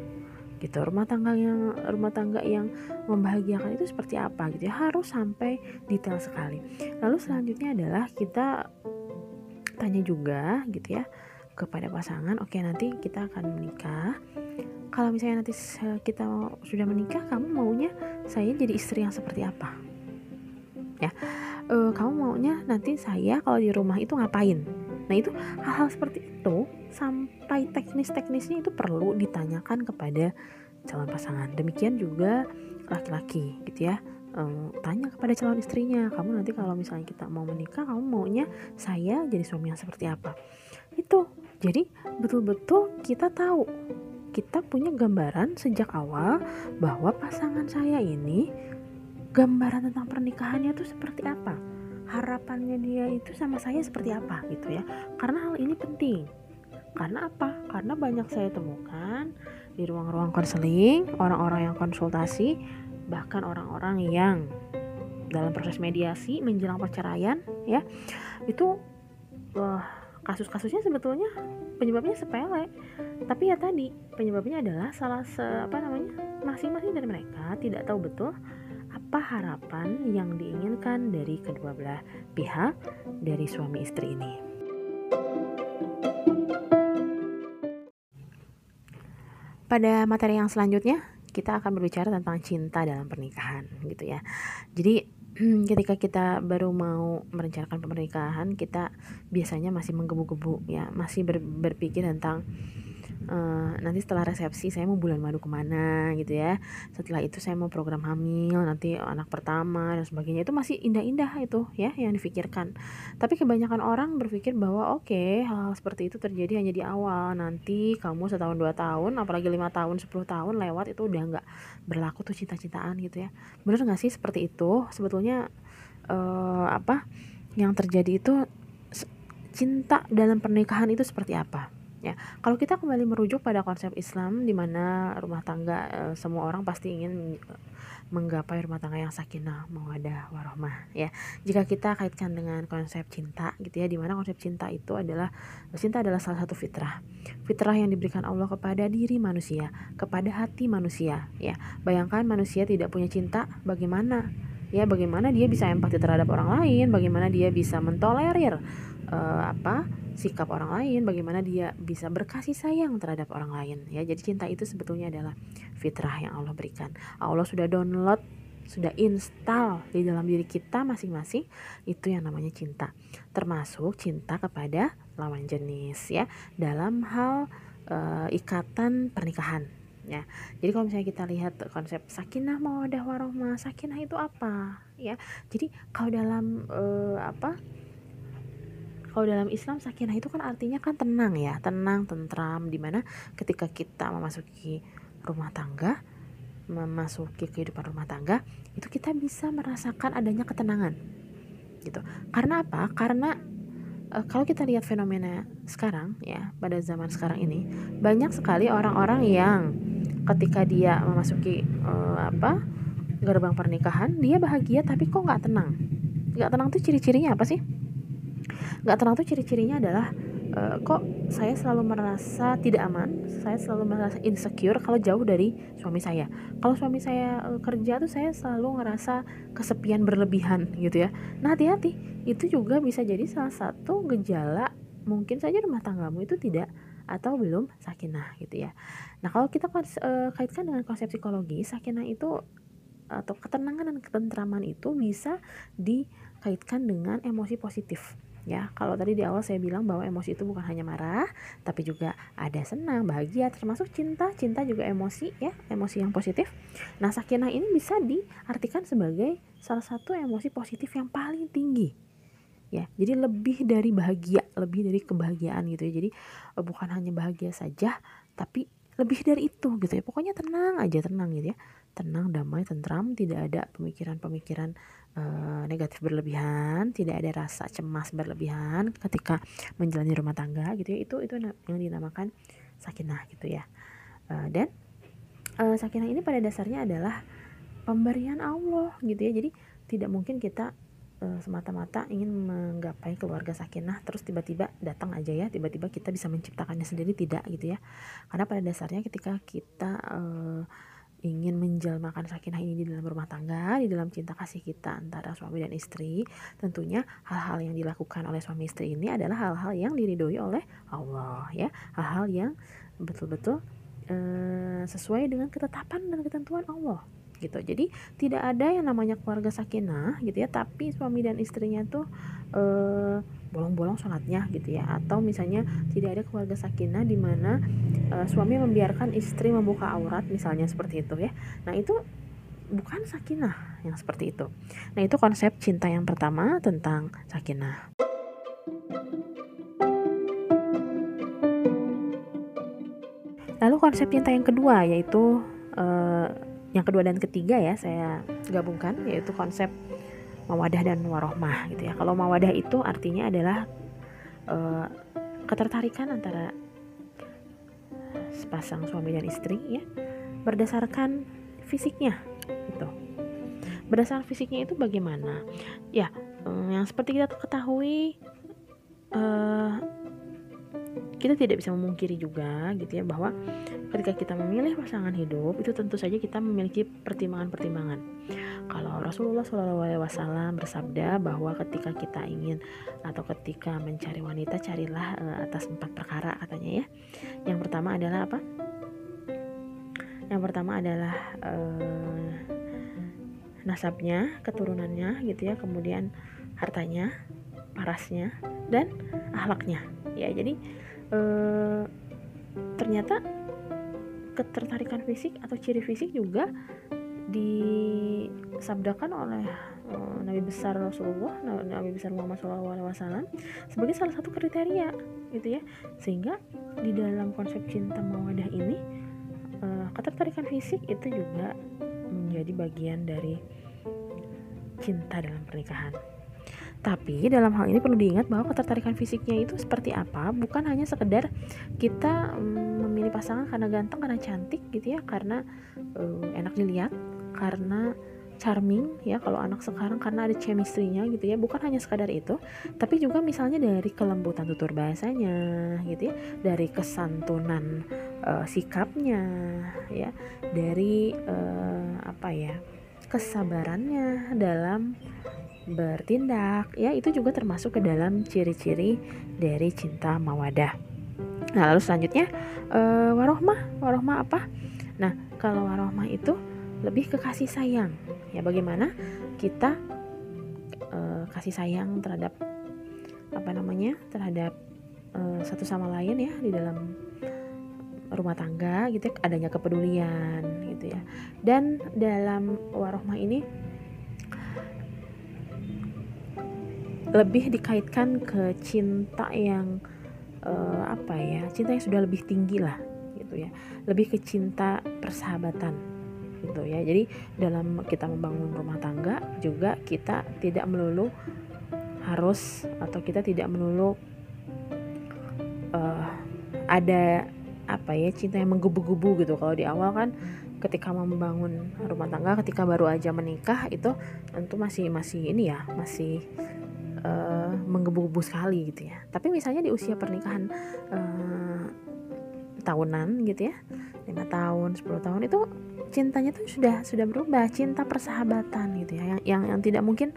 [SPEAKER 1] Gitu rumah tangga yang rumah tangga yang membahagiakan itu seperti apa gitu ya? Harus sampai detail sekali. Lalu selanjutnya adalah kita tanya juga gitu ya kepada pasangan oke nanti kita akan menikah. Kalau misalnya nanti kita sudah menikah kamu maunya saya jadi istri yang seperti apa? Ya e, kamu maunya nanti saya kalau di rumah itu ngapain nah itu hal-hal seperti itu sampai teknis-teknisnya itu perlu ditanyakan kepada calon pasangan. Demikian juga laki-laki gitu ya. tanya kepada calon istrinya kamu nanti kalau misalnya kita mau menikah kamu maunya saya jadi suami yang seperti apa itu jadi betul-betul kita tahu kita punya gambaran sejak awal bahwa pasangan saya ini gambaran tentang pernikahannya itu seperti apa harapannya dia itu sama saya seperti apa gitu ya. Karena hal ini penting. Karena apa? Karena banyak saya temukan di ruang-ruang konseling orang-orang yang konsultasi bahkan orang-orang yang dalam proses mediasi menjelang perceraian ya. Itu uh, kasus-kasusnya sebetulnya penyebabnya sepele. Tapi ya tadi penyebabnya adalah salah se apa namanya masing-masing dari mereka tidak tahu betul apa harapan yang diinginkan dari kedua belah pihak dari suami istri ini. Pada materi yang selanjutnya, kita akan berbicara tentang cinta dalam pernikahan gitu ya. Jadi ketika kita baru mau merencanakan pernikahan, kita biasanya masih menggebu-gebu ya, masih ber, berpikir tentang uh, nanti setelah resepsi saya mau bulan madu ke mana gitu ya. Setelah itu saya mau program hamil nanti anak pertama dan sebagainya. Itu masih indah-indah itu ya yang difikirkan. Tapi kebanyakan orang berpikir bahwa oke okay, hal, hal seperti itu terjadi hanya di awal. Nanti kamu setahun dua tahun apalagi lima tahun 10 tahun lewat itu udah nggak berlaku tuh cinta-cintaan gitu ya. Bener nggak sih seperti itu? Sebetulnya uh, apa yang terjadi itu cinta dalam pernikahan itu seperti apa Ya, kalau kita kembali merujuk pada konsep Islam di mana rumah tangga e, semua orang pasti ingin menggapai rumah tangga yang sakinah, mawadah, warahmah ya. Jika kita kaitkan dengan konsep cinta gitu ya, di mana konsep cinta itu adalah cinta adalah salah satu fitrah. Fitrah yang diberikan Allah kepada diri manusia, kepada hati manusia ya. Bayangkan manusia tidak punya cinta, bagaimana? Ya, bagaimana dia bisa empati terhadap orang lain, bagaimana dia bisa mentolerir uh, apa sikap orang lain, bagaimana dia bisa berkasih sayang terhadap orang lain ya. Jadi cinta itu sebetulnya adalah fitrah yang Allah berikan. Allah sudah download, sudah install di dalam diri kita masing-masing itu yang namanya cinta. Termasuk cinta kepada lawan jenis ya dalam hal uh, ikatan pernikahan ya. Jadi kalau misalnya kita lihat konsep sakinah mawadah warohmah, sakinah itu apa ya? Jadi kalau dalam uh, apa? Kalau dalam Islam sakinah itu kan artinya kan tenang ya? Tenang tentram di mana ketika kita memasuki rumah tangga memasuki kehidupan rumah tangga itu kita bisa merasakan adanya ketenangan. Gitu. Karena apa? Karena e, kalau kita lihat fenomena sekarang ya pada zaman sekarang ini banyak sekali orang-orang yang ketika dia memasuki e, apa gerbang pernikahan dia bahagia tapi kok nggak tenang? Nggak tenang tuh ciri-cirinya apa sih? Nggak tenang tuh ciri-cirinya adalah uh, kok saya selalu merasa tidak aman? Saya selalu merasa insecure kalau jauh dari suami saya. Kalau suami saya uh, kerja tuh saya selalu ngerasa kesepian berlebihan gitu ya. Nah hati-hati. Itu juga bisa jadi salah satu gejala mungkin saja rumah tanggamu itu tidak atau belum sakinah gitu ya. Nah kalau kita uh, kaitkan dengan konsep psikologi, sakinah itu atau ketenangan dan ketentraman itu bisa dikaitkan dengan emosi positif ya kalau tadi di awal saya bilang bahwa emosi itu bukan hanya marah tapi juga ada senang bahagia termasuk cinta. Cinta juga emosi ya emosi yang positif. Nah sakinah ini bisa diartikan sebagai salah satu emosi positif yang paling tinggi. Ya jadi lebih dari bahagia lebih dari kebahagiaan gitu ya. Jadi eh, bukan hanya bahagia saja tapi lebih dari itu gitu ya. Pokoknya tenang aja tenang gitu ya tenang damai tentram tidak ada pemikiran-pemikiran uh, negatif berlebihan tidak ada rasa cemas berlebihan ketika menjalani rumah tangga gitu ya. Itu itu yang dinamakan sakinah gitu ya. Uh, dan uh, sakinah ini pada dasarnya adalah pemberian Allah gitu ya. Jadi tidak mungkin kita semata-mata ingin menggapai keluarga sakinah terus tiba-tiba datang aja ya tiba-tiba kita bisa menciptakannya sendiri tidak gitu ya. Karena pada dasarnya ketika kita uh, ingin menjelmakan sakinah ini di dalam rumah tangga, di dalam cinta kasih kita antara suami dan istri, tentunya hal-hal yang dilakukan oleh suami istri ini adalah hal-hal yang diridhoi oleh Allah ya, hal-hal yang betul-betul uh, sesuai dengan ketetapan dan ketentuan Allah gitu. Jadi tidak ada yang namanya keluarga sakinah gitu ya. Tapi suami dan istrinya tuh eh, bolong-bolong sholatnya gitu ya atau misalnya tidak ada keluarga sakinah di mana uh, suami membiarkan istri membuka aurat misalnya seperti itu ya nah itu bukan sakinah yang seperti itu. Nah, itu konsep cinta yang pertama tentang sakinah. Lalu konsep cinta yang kedua yaitu uh, yang kedua dan ketiga ya saya gabungkan yaitu konsep mawadah dan warohmah gitu ya. Kalau mawadah itu artinya adalah uh, ketertarikan antara sepasang suami dan istri ya berdasarkan fisiknya gitu. Berdasarkan fisiknya itu bagaimana? Ya, yang seperti kita ketahui uh, kita tidak bisa memungkiri juga gitu ya bahwa ketika kita memilih pasangan hidup itu tentu saja kita memiliki pertimbangan-pertimbangan. Kalau Rasulullah SAW bersabda bahwa ketika kita ingin atau ketika mencari wanita carilah uh, atas empat perkara katanya ya. Yang pertama adalah apa? Yang pertama adalah uh, nasabnya, keturunannya gitu ya, kemudian hartanya, parasnya dan ahlaknya. Ya, jadi eh, ternyata ketertarikan fisik atau ciri fisik juga disabdakan oleh uh, Nabi besar Rasulullah, Nabi besar Muhammad SAW sebagai salah satu kriteria, gitu ya. Sehingga di dalam konsep cinta mawadah ini, uh, ketertarikan fisik itu juga menjadi bagian dari cinta dalam pernikahan. Tapi dalam hal ini perlu diingat bahwa ketertarikan fisiknya itu seperti apa, bukan hanya sekedar kita mm, memilih pasangan karena ganteng, karena cantik gitu ya, karena uh, enak dilihat, karena charming ya kalau anak sekarang karena ada chemistry-nya gitu ya bukan hanya sekadar itu tapi juga misalnya dari kelembutan tutur bahasanya gitu ya dari kesantunan uh, sikapnya ya dari uh, apa ya kesabarannya dalam bertindak. Ya itu juga termasuk ke dalam ciri-ciri dari cinta mawadah. Nah lalu selanjutnya uh, warohmah. Warohmah apa? Nah kalau warohmah itu lebih ke kasih sayang. Ya bagaimana kita uh, kasih sayang terhadap apa namanya terhadap uh, satu sama lain ya di dalam rumah tangga gitu ya, adanya kepedulian gitu ya. Dan dalam warohmah ini lebih dikaitkan ke cinta yang uh, apa ya cinta yang sudah lebih tinggi lah gitu ya. Lebih ke cinta persahabatan gitu ya. Jadi dalam kita membangun rumah tangga juga kita tidak melulu harus atau kita tidak melulu uh, ada apa ya cinta yang menggebu-gebu gitu. Kalau di awal kan ketika membangun rumah tangga ketika baru aja menikah itu tentu masih masih ini ya masih uh, menggebu-gebu sekali gitu ya. Tapi misalnya di usia pernikahan uh, tahunan gitu ya lima tahun 10 tahun itu cintanya tuh sudah sudah berubah cinta persahabatan gitu ya yang yang, yang tidak mungkin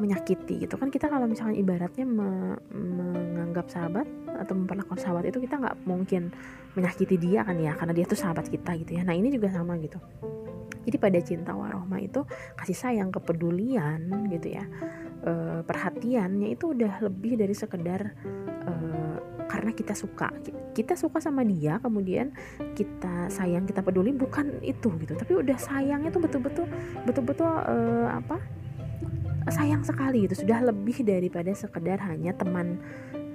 [SPEAKER 1] menyakiti gitu kan. Kita kalau misalnya ibaratnya me, menganggap sahabat atau memperlakukan sahabat itu kita nggak mungkin menyakiti dia kan ya karena dia tuh sahabat kita gitu ya. Nah ini juga sama gitu. Jadi pada cinta warohma itu kasih sayang kepedulian gitu ya e, perhatiannya itu udah lebih dari sekedar e, karena kita suka. Kita suka sama dia kemudian kita sayang kita peduli bukan itu gitu. Tapi udah sayangnya tuh betul-betul betul-betul e, apa sayang sekali gitu. Sudah lebih daripada sekedar hanya teman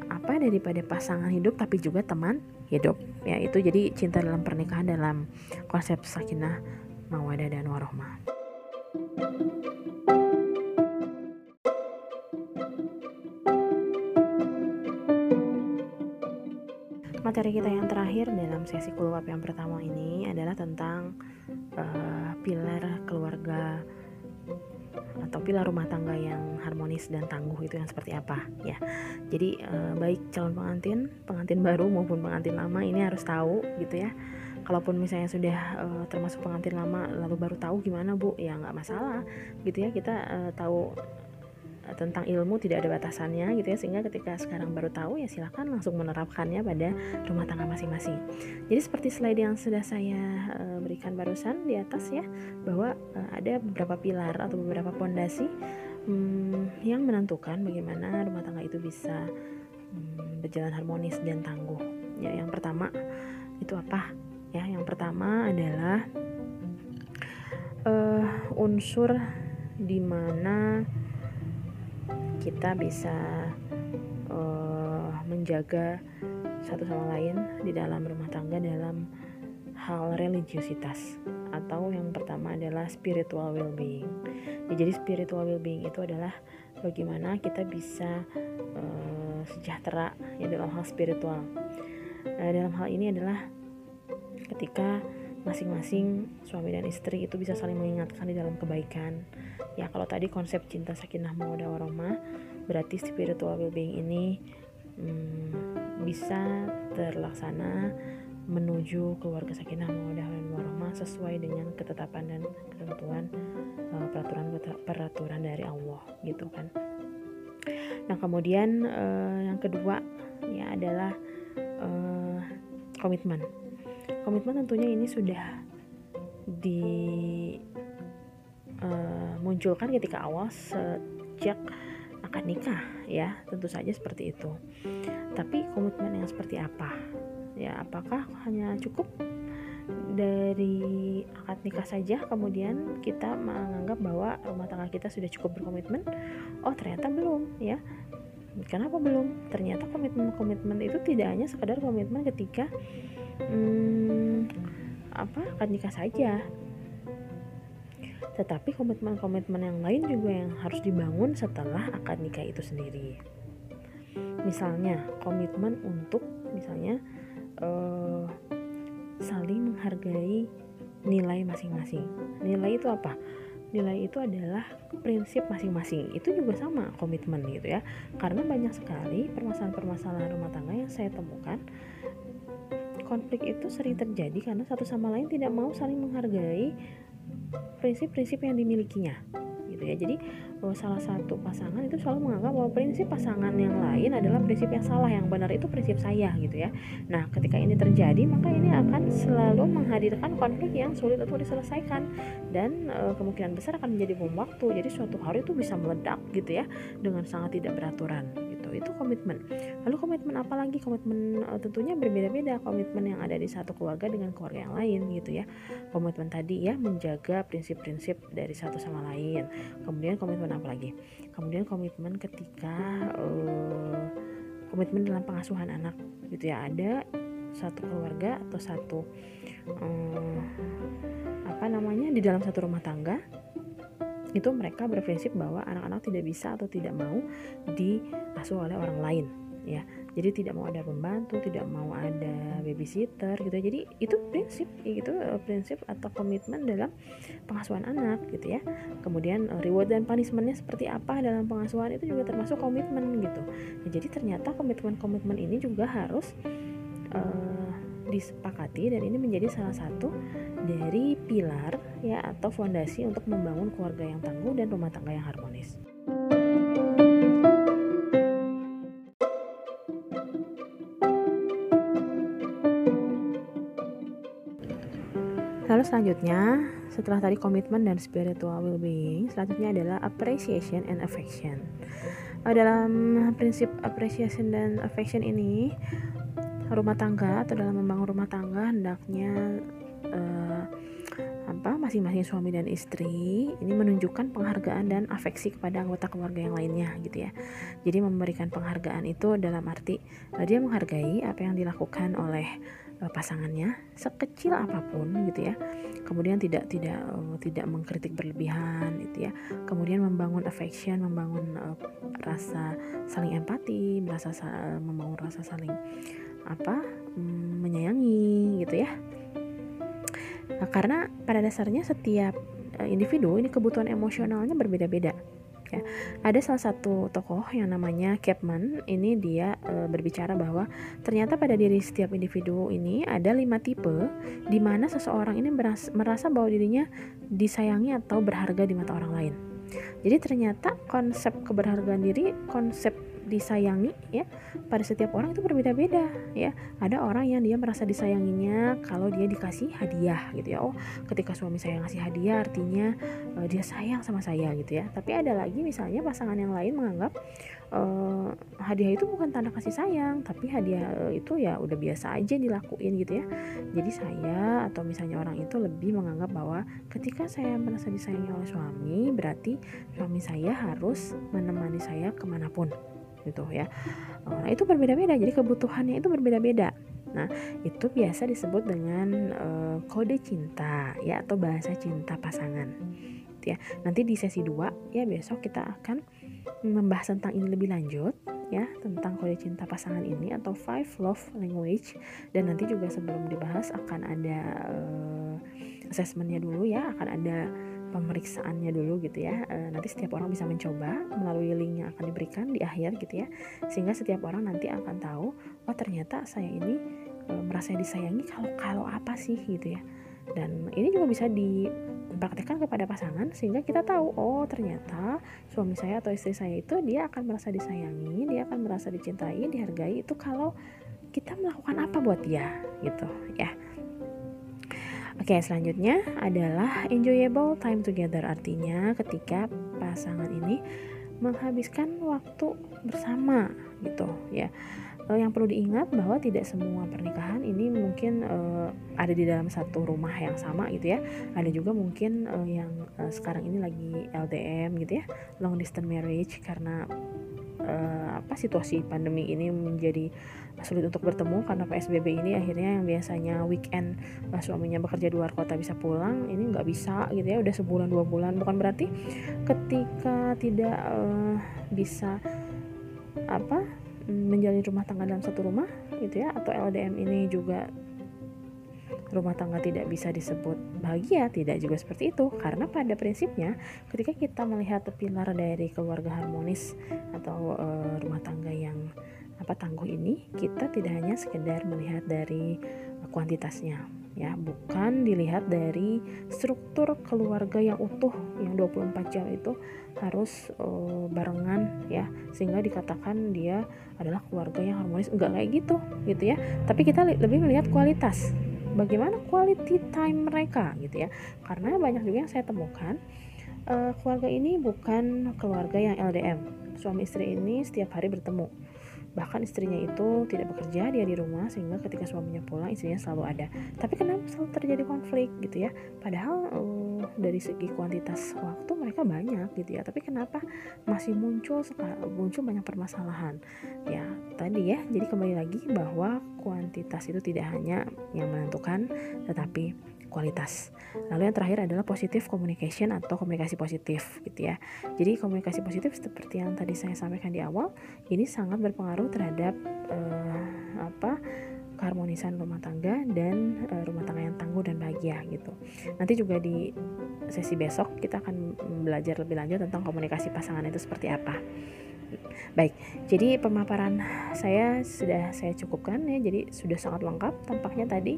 [SPEAKER 1] apa daripada pasangan hidup tapi juga teman hidup ya itu jadi cinta dalam pernikahan dalam konsep sakinah mawadah dan warohmah. Materi kita yang terakhir dalam sesi kulwap yang pertama ini adalah tentang uh, pilar keluarga atau pilar rumah tangga yang harmonis dan tangguh itu yang seperti apa ya. Jadi uh, baik calon pengantin, pengantin baru maupun pengantin lama ini harus tahu gitu ya. Kalaupun misalnya sudah uh, termasuk pengantin lama lalu baru tahu gimana bu? Ya nggak masalah gitu ya. Kita uh, tahu tentang ilmu tidak ada batasannya gitu ya. Sehingga ketika sekarang baru tahu ya silahkan langsung menerapkannya pada rumah tangga masing-masing. Jadi seperti slide yang sudah saya uh, berikan barusan di atas ya bahwa uh, ada beberapa pilar atau beberapa pondasi um, yang menentukan bagaimana rumah tangga itu bisa um, berjalan harmonis dan tangguh. Ya yang pertama itu apa? Ya yang pertama adalah uh, unsur di mana kita bisa uh, menjaga satu sama lain di dalam rumah tangga dalam hal religiositas atau yang pertama adalah spiritual well-being. Ya, jadi spiritual well-being itu adalah bagaimana kita bisa uh, sejahtera ya dalam hal spiritual. Nah, dalam hal ini adalah ketika masing-masing suami dan istri itu bisa saling mengingatkan di dalam kebaikan. Ya, kalau tadi konsep cinta sakinah mawaddah warahmah, berarti spiritual well-being ini hmm, bisa terlaksana menuju keluarga sakinah mawaddah warahmah sesuai dengan ketetapan dan ketentuan uh, peraturan peraturan dari Allah gitu kan. Nah, kemudian uh, yang kedua ya adalah uh, komitmen komitmen tentunya ini sudah dimunculkan uh, ketika awal sejak akan nikah ya. Tentu saja seperti itu. Tapi komitmen yang seperti apa? Ya apakah hanya cukup dari akad nikah saja kemudian kita menganggap bahwa rumah tangga kita sudah cukup berkomitmen? Oh ternyata belum ya. Kenapa belum? Ternyata komitmen-komitmen itu tidak hanya sekadar komitmen ketika hmm, apa akan nikah saja tetapi komitmen-komitmen yang lain juga yang harus dibangun setelah akad nikah itu sendiri. Misalnya komitmen untuk misalnya uh, saling menghargai nilai masing-masing. Nilai itu apa? Nilai itu adalah prinsip masing-masing. Itu juga sama komitmen gitu ya. Karena banyak sekali permasalahan-permasalahan rumah tangga yang saya temukan konflik itu sering terjadi karena satu sama lain tidak mau saling menghargai prinsip-prinsip yang dimilikinya gitu ya. Jadi salah satu pasangan itu selalu menganggap bahwa prinsip pasangan yang lain adalah prinsip yang salah yang benar itu prinsip saya gitu ya. Nah ketika ini terjadi maka ini akan selalu menghadirkan konflik yang sulit untuk diselesaikan dan e, kemungkinan besar akan menjadi bom waktu. Jadi suatu hari itu bisa meledak gitu ya dengan sangat tidak beraturan itu komitmen. Lalu komitmen apa lagi? Komitmen uh, tentunya berbeda-beda. Komitmen yang ada di satu keluarga dengan keluarga yang lain gitu ya. Komitmen tadi ya menjaga prinsip-prinsip dari satu sama lain. Kemudian komitmen apa lagi? Kemudian komitmen ketika uh, komitmen dalam pengasuhan anak gitu ya. Ada satu keluarga atau satu um, apa namanya di dalam satu rumah tangga itu mereka berprinsip bahwa anak-anak tidak bisa atau tidak mau diasuh oleh orang lain ya. Jadi tidak mau ada pembantu tidak mau ada babysitter gitu jadi itu prinsip itu eh, prinsip atau komitmen dalam pengasuhan anak gitu ya. Kemudian eh, reward dan punishmentnya seperti apa dalam pengasuhan itu juga termasuk komitmen gitu. Nah, jadi ternyata komitmen-komitmen ini juga harus uh, disepakati dan ini menjadi salah satu dari pilar ya atau fondasi untuk membangun keluarga yang tangguh dan rumah tangga yang harmonis. Lalu selanjutnya, setelah tadi komitmen dan spiritual well-being, selanjutnya adalah appreciation and affection. Dalam prinsip appreciation dan affection ini, rumah tangga atau dalam membangun rumah tangga hendaknya uh, apa masing-masing suami dan istri ini menunjukkan penghargaan dan afeksi kepada anggota keluarga yang lainnya gitu ya. Jadi memberikan penghargaan itu dalam arti uh, dia menghargai apa yang dilakukan oleh uh, pasangannya sekecil apa pun gitu ya. Kemudian tidak tidak uh, tidak mengkritik berlebihan gitu ya. Kemudian membangun affection, membangun uh, rasa saling empati, merasa uh, membangun rasa saling apa mm, menyayangi gitu ya. Nah, karena pada dasarnya setiap uh, individu ini kebutuhan emosionalnya berbeda-beda ya. Ada salah satu tokoh yang namanya Capman ini dia e, berbicara bahwa ternyata pada diri setiap individu ini ada lima tipe di mana seseorang ini merasa, merasa bahwa dirinya disayangi atau berharga di mata orang lain. Jadi ternyata konsep keberhargaan diri konsep disayangi ya. Pada setiap orang itu berbeda-beda ya. Ada orang yang dia merasa disayanginya kalau dia dikasih hadiah gitu ya. Oh ketika suami saya ngasih hadiah artinya uh, dia sayang sama saya gitu ya. Tapi ada lagi misalnya pasangan yang lain menganggap uh, hadiah itu bukan tanda kasih sayang tapi hadiah uh, itu ya udah biasa aja dilakuin gitu ya. Jadi saya atau misalnya orang itu lebih menganggap bahwa ketika saya merasa disayangi oleh suami berarti suami saya harus menemani saya ke mana pun gitu ya. Nah itu berbeda-beda. Jadi kebutuhannya itu berbeda-beda. Nah itu biasa disebut dengan uh, kode cinta ya atau bahasa cinta pasangan gitu ya. Nanti di sesi 2 ya besok kita akan membahas tentang ini lebih lanjut ya tentang kode cinta pasangan ini atau five love language. Dan nanti juga sebelum dibahas akan ada uh, assessmentnya dulu ya akan ada pemeriksaannya dulu gitu ya. E, nanti setiap orang bisa mencoba melalui link yang akan diberikan di akhir gitu ya. Sehingga setiap orang nanti akan tahu oh ternyata saya ini e, merasa disayangi kalau kalau apa sih gitu ya. Dan ini juga bisa dipraktekkan kepada pasangan sehingga kita tahu oh ternyata suami saya atau istri saya itu dia akan merasa disayangi dia akan merasa dicintai dihargai itu kalau kita melakukan apa buat dia gitu ya Oke, selanjutnya adalah enjoyable time together. Artinya ketika pasangan ini menghabiskan waktu bersama gitu ya. Uh, yang perlu diingat bahwa tidak semua pernikahan ini mungkin uh, ada di dalam satu rumah yang sama gitu ya. Ada juga mungkin uh, yang uh, sekarang ini lagi LDM gitu ya, long distance marriage karena uh, apa situasi pandemi ini menjadi sulit untuk bertemu karena PSBB ini akhirnya yang biasanya weekend uh, suaminya bekerja di luar kota bisa pulang ini nggak bisa gitu ya udah sebulan dua bulan. Bukan berarti ketika tidak uh, bisa apa menjalin rumah tangga dalam satu rumah gitu ya atau LDM ini juga rumah tangga tidak bisa disebut bahagia tidak juga seperti itu. Karena pada prinsipnya ketika kita melihat pilar dari keluarga harmonis atau uh, rumah tangga apa tangguh ini kita tidak hanya sekedar melihat dari kuantitasnya ya. Bukan dilihat dari struktur keluarga yang utuh yang 24 jam itu harus uh, barengan ya. Sehingga dikatakan dia adalah keluarga yang harmonis. Enggak kayak gitu gitu ya. Tapi kita lebih melihat kualitas. Bagaimana quality time mereka gitu ya. Karena banyak juga yang saya temukan uh, keluarga ini bukan keluarga yang LDM suami istri ini setiap hari bertemu bahkan istrinya itu tidak bekerja dia di rumah sehingga ketika suaminya pulang istrinya selalu ada. Tapi kenapa selalu terjadi konflik gitu ya? Padahal uh, dari segi kuantitas waktu mereka banyak gitu ya. Tapi kenapa masih muncul muncul banyak permasalahan? Ya tadi ya jadi kembali lagi bahwa kuantitas itu tidak hanya yang menentukan tetapi kualitas. Lalu yang terakhir adalah positif communication atau komunikasi positif gitu ya. Jadi komunikasi positif seperti yang tadi saya sampaikan di awal, ini sangat berpengaruh terhadap uh, apa keharmonisan rumah tangga dan uh, rumah tangga yang tangguh dan bahagia gitu. Nanti juga di sesi besok kita akan belajar lebih lanjut tentang komunikasi pasangan itu seperti apa. Baik, jadi pemaparan saya sudah saya cukupkan ya. Jadi sudah sangat lengkap tampaknya tadi.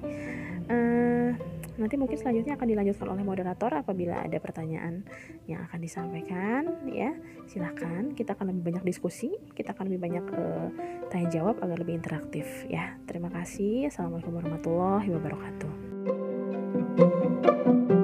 [SPEAKER 1] Eh, nanti mungkin selanjutnya akan dilanjutkan oleh moderator apabila ada pertanyaan yang akan disampaikan ya. Silahkan kita akan lebih banyak diskusi kita akan lebih banyak uh, tanya jawab agar lebih interaktif ya. Terima kasih. Assalamualaikum warahmatullahi wabarakatuh. thank you